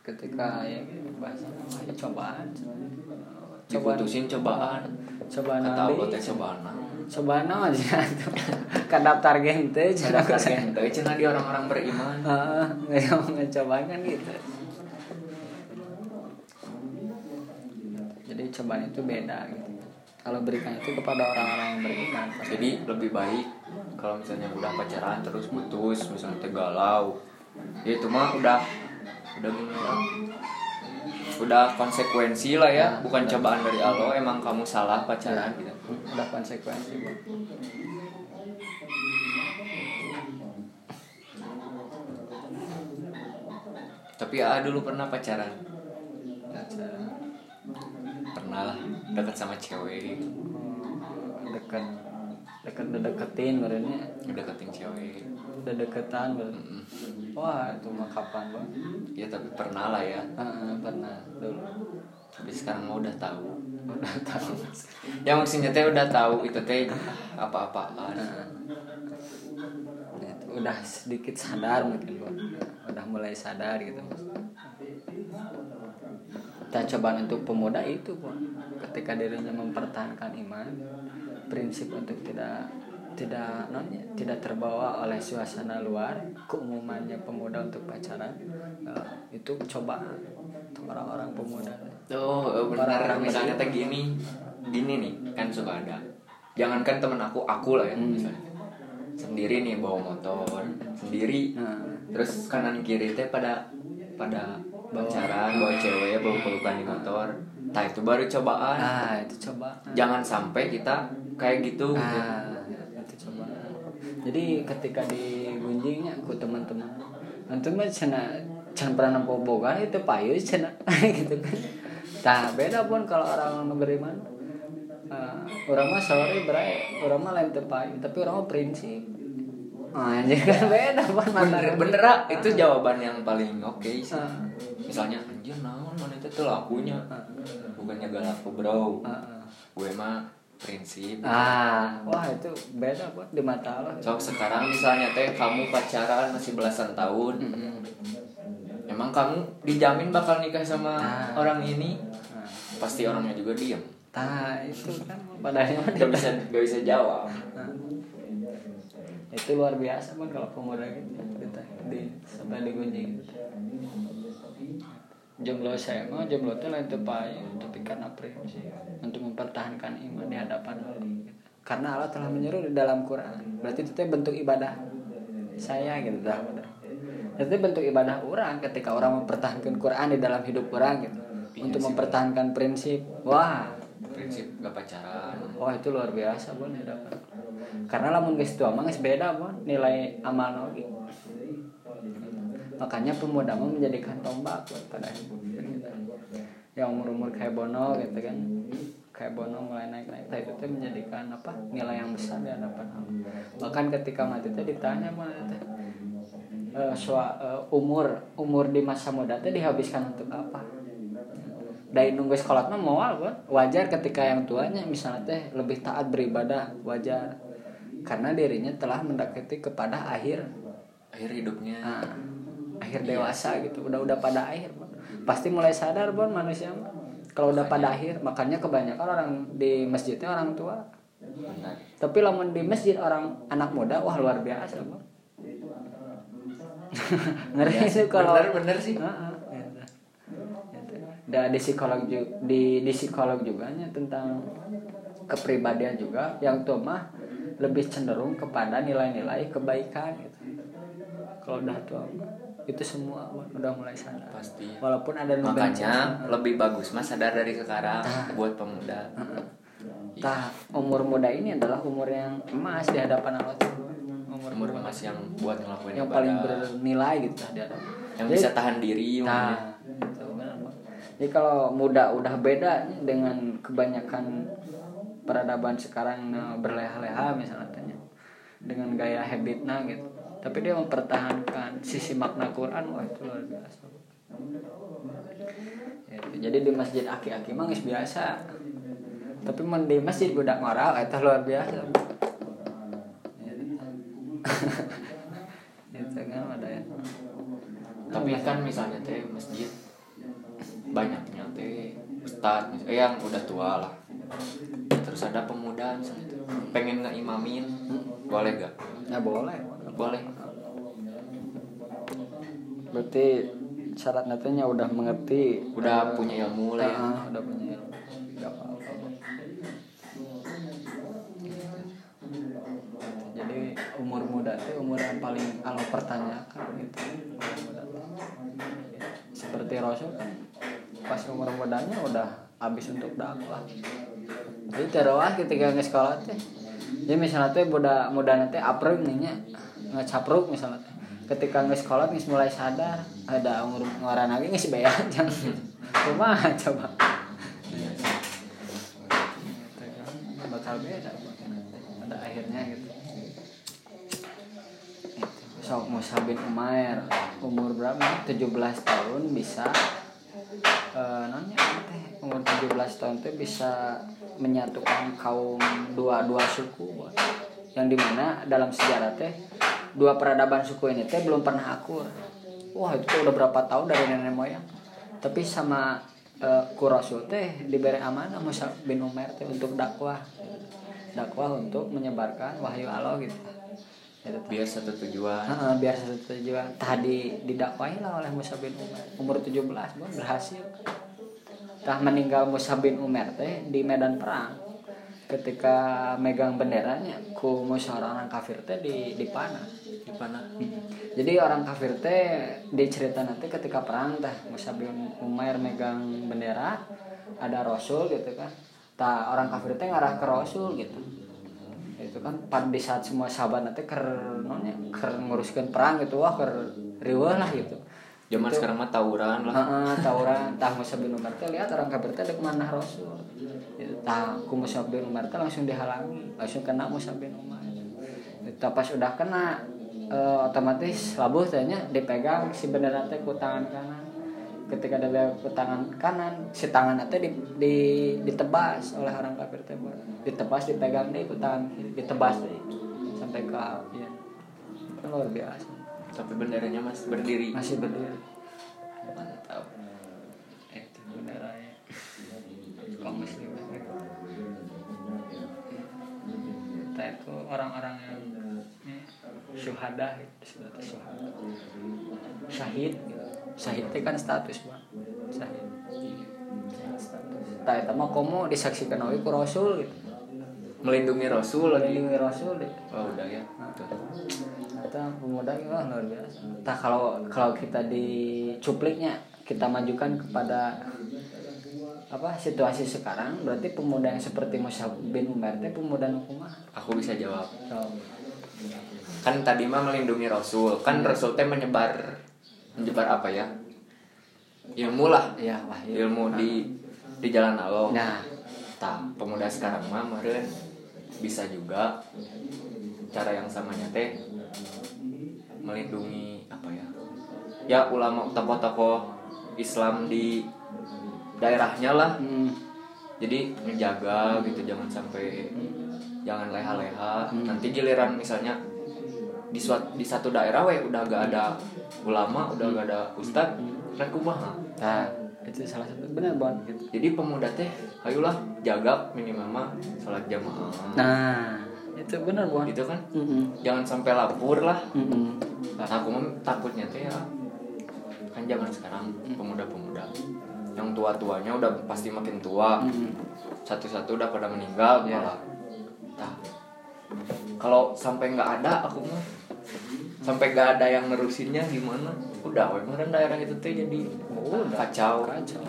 ketika ya bahasa ya, cobaan. Diputusin cobaan. Cobaan kata. Allah teh cobaan. Cobaan apa aja daftar gente ada kasihan teh cenah di orang-orang beriman. Heeh, nggak mau cobaan kan gitu jadi cobaan itu beda gitu. Kalau berikan itu kepada orang-orang yang beriman. Jadi lebih baik kalau misalnya udah pacaran terus putus misalnya teh galau ya itu mah udah udah gini ya udah konsekuensi lah ya bukan cobaan dari Allah emang kamu salah pacaran gitu. Udah konsekuensi. Bang. tapi ah dulu pernah pacaran? Pacaran pernah lah dekat sama cewek Oh, dekat dekat udah deketin berarti. Deketin cewek. Udah deketan berarti. Mm-mm. wah itu mah kapan bang ya tapi pernah lah ya. Ah, pernah. Dulu. Tapi sekarang mah udah tahu. Udah tahu. Ya maksudnya teh udah tahu itu teh apa-apaan. Itu udah sedikit sadar mungkin bang udah mulai sadar gitu kita cobaan untuk pemuda itu bang ketika dirinya mempertahankan iman prinsip untuk tidak tidak nonnya tidak terbawa oleh suasana luar keumumannya pemuda untuk pacaran eh, itu cobaan untuk orang-orang pemuda. Oh benar. Orang-orang misalnya teh gini gini nih kan suka ada. Jangankan temen aku aku lah ya Hmm. misalnya. Sendiri nih bawa motor sendiri. Nah. Terus kanan kiri teh pada pada pacaran bawa cewek bawa pelukan di motor nah itu baru cobaan ah itu cobaan jangan sampai kita kayak gitu Ah, itu coba. Jadi ketika digunjingnya aku teman-teman, nanti mah cina can pernah nampak boga itu payu cina gitu kan. Nah beda pun kalau orang beriman. Uh, orang mah sorry berai, orang mah lain teu payu, tapi orang mah prinsip. Ah, jadi kan beda pun bener bener ah, itu jawaban yang paling oke sih Ah. misalnya anjir naon mana itu tuh lakunya bukannya galak bro Ah, ah. gue mah prinsip Ah, wah itu beda pun di mata Allah. So sekarang misalnya teh kamu pacaran masih belasan tahun, Mm-mm. emang kamu dijamin bakal nikah sama Ah. orang ini? Nah, Pasti orangnya juga diam. Nah, itu kan padahal Gak bisa gak bisa jawab. Nah, itu luar biasa kan kalau pemuda gitu kita di sampai digunjing jomblo saya mah jomblo itu lain tepai tapi karena prinsip untuk mempertahankan iman di hadapan Allah gitu. karena Allah telah menyuruh di dalam Quran. Berarti itu bentuk ibadah saya gitu dah. Itu bentuk ibadah orang ketika orang mempertahankan Quran di dalam hidup orang gitu. Untuk mempertahankan prinsip. Wah. Prinsip gak pacaran. Wah itu luar biasa bon ya dapat. Karena lamun geus tua mah geus beda bon nilai amal lagi. Makanya pemuda mah menjadikan tombak pada. Yang umur-umur kayak Bono gitu kan. Kayak Bono mulai naik-naik nah, itu tuh menjadikan apa? nilai yang besar di hadapan. Bahkan ketika mati teh ditanya mah eh, soal umur umur di masa muda teh dihabiskan untuk apa? dari nunggu sekolah mah kan wajar ketika yang tuanya misalnya teh lebih taat beribadah wajar karena dirinya telah mendekati kepada akhir Akhir hidupnya. ah, akhir dewasa gitu udah udah pada akhir Bon. pasti mulai sadar bon manusia mah. kalau udah pada akhir makanya kebanyakan orang di masjidnya orang tua Benar. tapi lamun di masjid orang anak muda wah luar biasa bon ngeri itu kalau Bener bener sih. Gitu. Gitu. Dan di psikolog juga di di psikolog juga nya tentang kepribadian juga yang tua mah lebih cenderung kepada nilai-nilai kebaikan gitu. Kalau udah tua itu semua udah mulai sadar. Pasti. Walaupun ada Makanya lebih bagus mas sadar dari sekarang Ah. buat pemuda. Tah, umur muda ini adalah umur yang emas di hadapan Allah. Umur, Umur emas yang buat ngelakuin yang ibadah. paling bernilai gitu di hadapan. yang Jadi- bisa tahan diri. Nah. Jadi kalau muda udah beda dengan kebanyakan peradaban sekarang nah, berleha-leha misalnya dengan gaya habitnya gitu. Tapi dia mempertahankan sisi makna Quran, wah itu luar biasa. Gitu. Jadi di masjid aki-aki mah biasa. Tapi di masjid budak ngoral itu luar biasa. Gitu kan. Tapi kan misalnya teh masjid banyaknya teh ustad yang udah tua lah. Terus ada pemuda misalnya pengen ngeimamin, boleh gak? Ya boleh. Boleh. Berarti syarat nantinya udah mengerti, Udah punya ilmu lah ya. Ah, udah punya ilmu. Gak apa-apa. Jadi umur muda itu umur yang paling Allah pertanyakan gitu. Seperti Rasul kan pas umur mudanya udah habis untuk dakwah. Jadi terawah ketika nge sekolah teh. Jadi misalnya teh muda muda nanti apreng nih nya ngecapruk misalnya teh. Ketika nge sekolah nge mulai sadar ada umur ngaran lagi nge bayar jangan cuma coba. Gitu bakal beda. Pada akhirnya gitu. Sok Musa bin Umair umur berapa? 17 tahun bisa eh nanya teh umur 17 tahun teh bisa menyatukan kaum dua dua suku. Yang di mana dalam sejarah teh dua peradaban suku ini teh belum pernah akur. Wah itu udah berapa tahun dari nenek moyang. Tapi sama eh, ku Rasul teh diberi amanah Musa bin Umair teh untuk dakwah. Dakwah untuk menyebarkan wahyu Allah gitu. Biar satu tujuan. Heeh, biar satu tujuan. Tadi didakwahi lah oleh Musa bin Umar. Umur 17 bon berhasil. Tah meninggal Musa bin Umar teh di medan perang ketika megang benderanya ku musuh orang kafir teh di dipanah di mana jadi orang kafir teh di cerita nanti ketika perang teh Musa bin Umair megang bendera ada Rasul gitu kan. Tah orang kafir teh ngarah ke Rasul gitu itu kan pada di saat semua sahabat nanti ker nonnya ker nguruskan perang gitu wah ker riweuh lah gitu. Zaman Itu- sekarang mah tawuran lah. Heeh, tawuran. Tah Musa bin Umar teh lihat orang kafir teh ke mana Rasul? Gitu, tah ku Musa bin Umar teh langsung dihalangi langsung kena Musa bin Umar. Itu pas udah kena eh, otomatis labuh tehnya dipegang si bendera teh ku tangan kanan ketika ke tangan kanan si tangan teh di, di ditebas oleh orang kafir teh Bon. ditebas dipegang deh tangan ditebas deh. Sampai ke ya. Kan luar biasa. Tapi benderanya masih berdiri. Masih berdiri. Mantap itu benderanya kaum muslim kita itu orang-orang yang eh, syuhada syuhada. Syahid. Syahid itu kan status bang syahid. Status tak itu mah komo disaksikan oleh ku rasul gitu. Melindungi rasul lagi melindungi rasul deh oh udah ya. Tuh. Ternyata pemuda wah, luar biasa. Entah kalau kalau kita di cupliknya kita majukan kepada apa situasi sekarang berarti pemuda yang seperti Musa bin Umar teh pemuda hukumah. aku bisa jawab. So, kan tadi mah melindungi rasul. Kan rasul teh menyebar menyebar apa ya? Ilmu lah. Ya ilmu di di jalan Allah. Nah, Tah, pemuda sekarang mah meren. Bisa juga cara yang samanya teh melindungi apa ya? Ya ulama tokoh-tokoh Islam di daerahnya lah. Hmm, jadi menjaga gitu jangan sampai jangan leha-leha. Hmm. nanti giliran misalnya di suat, di satu daerah we udah gak ada ulama udah gak ada ustad kan kumaha nah itu salah satu benar bon gitu. jadi pemuda teh ayolah jaga minimal mah sholat jamaah Nah, itu benar bon. gitu kan Mm-mm. jangan sampai lapur lah Mm-mm. nah aku mah takutnya teh ya kan zaman sekarang pemuda-pemuda yang tua-tuanya udah pasti makin tua Mm-mm. satu-satu udah pada meninggal Iya. malah Tah. kalau sampai nggak ada aku mah sampai nggak ada yang nerusinnya gimana udah kemarin daerah itu teh jadi Oh, udah. kacau Kacau.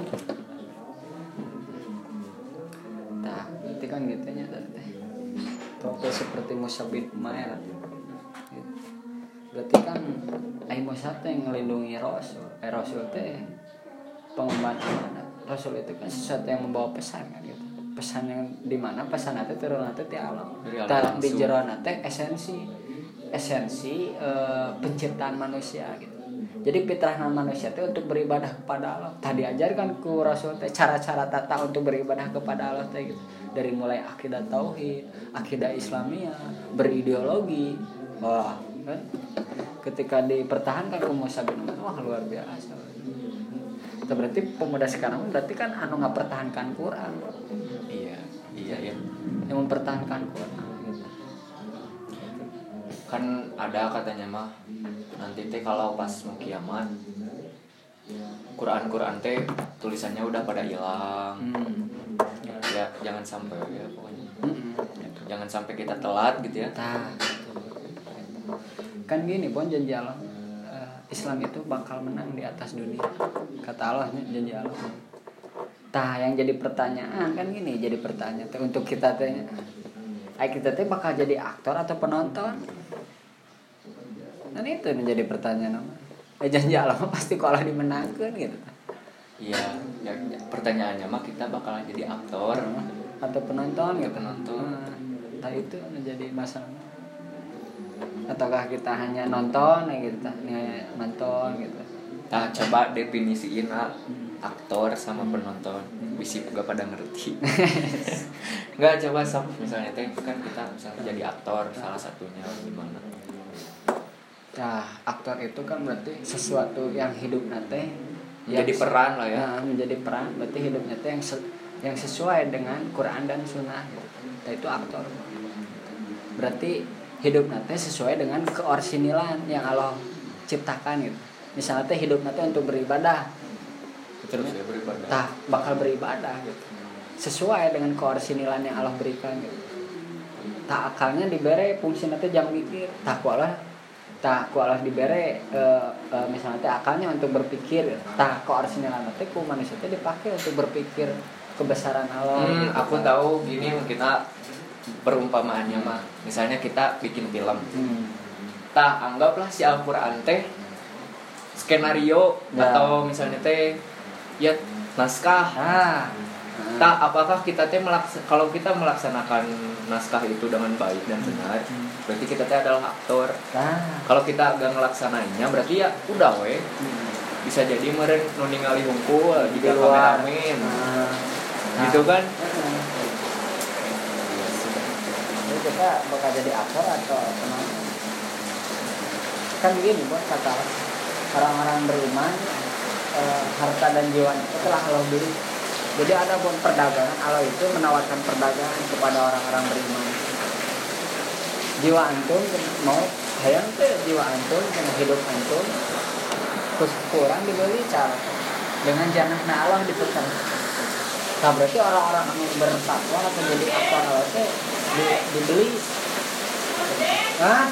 Nah, itu kan gitu nya. Tope seperti Umair. Gitu. Berarti kan Ai Musa teh ngelindungi Rasul. Eh Rasul teh pengemban amanah. Rasul itu kan sesuatu yang membawa pesan kan gitu. Pesan yang di mana pesan itu turun nanti di alam. Alam di langsung. jero teh esensi esensi eh, penciptaan manusia gitu. Jadi fitrah manusia itu untuk beribadah kepada Allah. Tadi ajarkan ku Rasul teh cara-cara tata untuk beribadah kepada Allah teh gitu. Dari mulai akidah tauhid, akidah Islamiyah, berideologi. Wah, kan? Ketika dipertahankan ku Musa bin Umar, wah luar biasa. Itu berarti pemuda sekarang berarti kan anu nggak pertahankan Quran, iya iya ya yang mempertahankan Quran. Gitu. kan ada katanya mah nanti teh kalau pas mau kiamat Quran Quran teh tulisannya udah pada hilang Hmm. ya jangan sampai ya pokoknya Mm-mm. Gitu. jangan sampai kita telat gitu ya Tah, kan gini bon janji Allah eh, Islam itu bakal menang di atas dunia kata Allah nya, janji Allah tah yang jadi pertanyaan kan gini jadi pertanyaan untuk kita teh kita teh bakal jadi aktor atau penonton dan itu yang jadi pertanyaan eh, janji Allah pasti kalau dimenangkan gitu Iya, ya, ya, pertanyaannya mah kita bakalan jadi aktor atau penonton Atau gitu penonton. Nah, itu menjadi masalah ataukah kita hanya nonton ya gitu hanya nonton gitu Nah, coba definisiin ah, aktor sama penonton. Bisi gak pada ngerti. Enggak coba sob misalnya teh kan kita misalnya jadi aktor salah satunya gimana. Nah, aktor itu kan berarti sesuatu yang hidup nate Menjadi peran lah ya. Nah, menjadi peran berarti hidupnya teh yang se- yang sesuai dengan Quran dan Sunnah. gitu. Nah, itu aktor. Berarti hidup nate sesuai dengan keorsinilan yang Allah ciptakan gitu. Misalnya teh hidup nate untuk beribadah, Terus ya beribadah. tah bakal beribadah gitu. Sesuai dengan keorsinilan yang Allah berikan gitu. Tak akalnya dibere fungsi nate jang mikir, tak tak kualah dibere eh, eh, misalnya teh akalnya untuk berpikir, tak keorsinilan nate ku manusia teh dipakai untuk berpikir kebesaran Allah. Hmm, gitu aku kan. tahu gini kita perumpamaannya mah. Misalnya kita bikin film. Hmm. Tah anggaplah si Al-Qur'an teh skenario Ya. atau misalnya teh ya naskah Ah. Tak, apakah kita teh kalau kita melaksanakan naskah itu dengan baik dan benar, berarti kita teh adalah aktor. Nah. Kalau kita gak ngelaksanainnya, berarti ya udah we. Bisa jadi meren nu ningali hungkul luar. kameramen. Nah. Gitu kan? Heeh. Jadi kita bakal jadi aktor atau penonton. Kan begini buat kata orang-orang beriman eh, harta dan jiwa itu telah Allah beli. Jadi ada buat perdagangan Allah itu menawarkan perdagangan kepada orang-orang beriman. Jiwa antum mau hayang teh jiwa antum kena hidup antum terus kurang dibeli cara dengan jannah Allah diputar. Nah berarti orang-orang yang bertakwa atau jadi aktor Allah di- dibeli. Hah?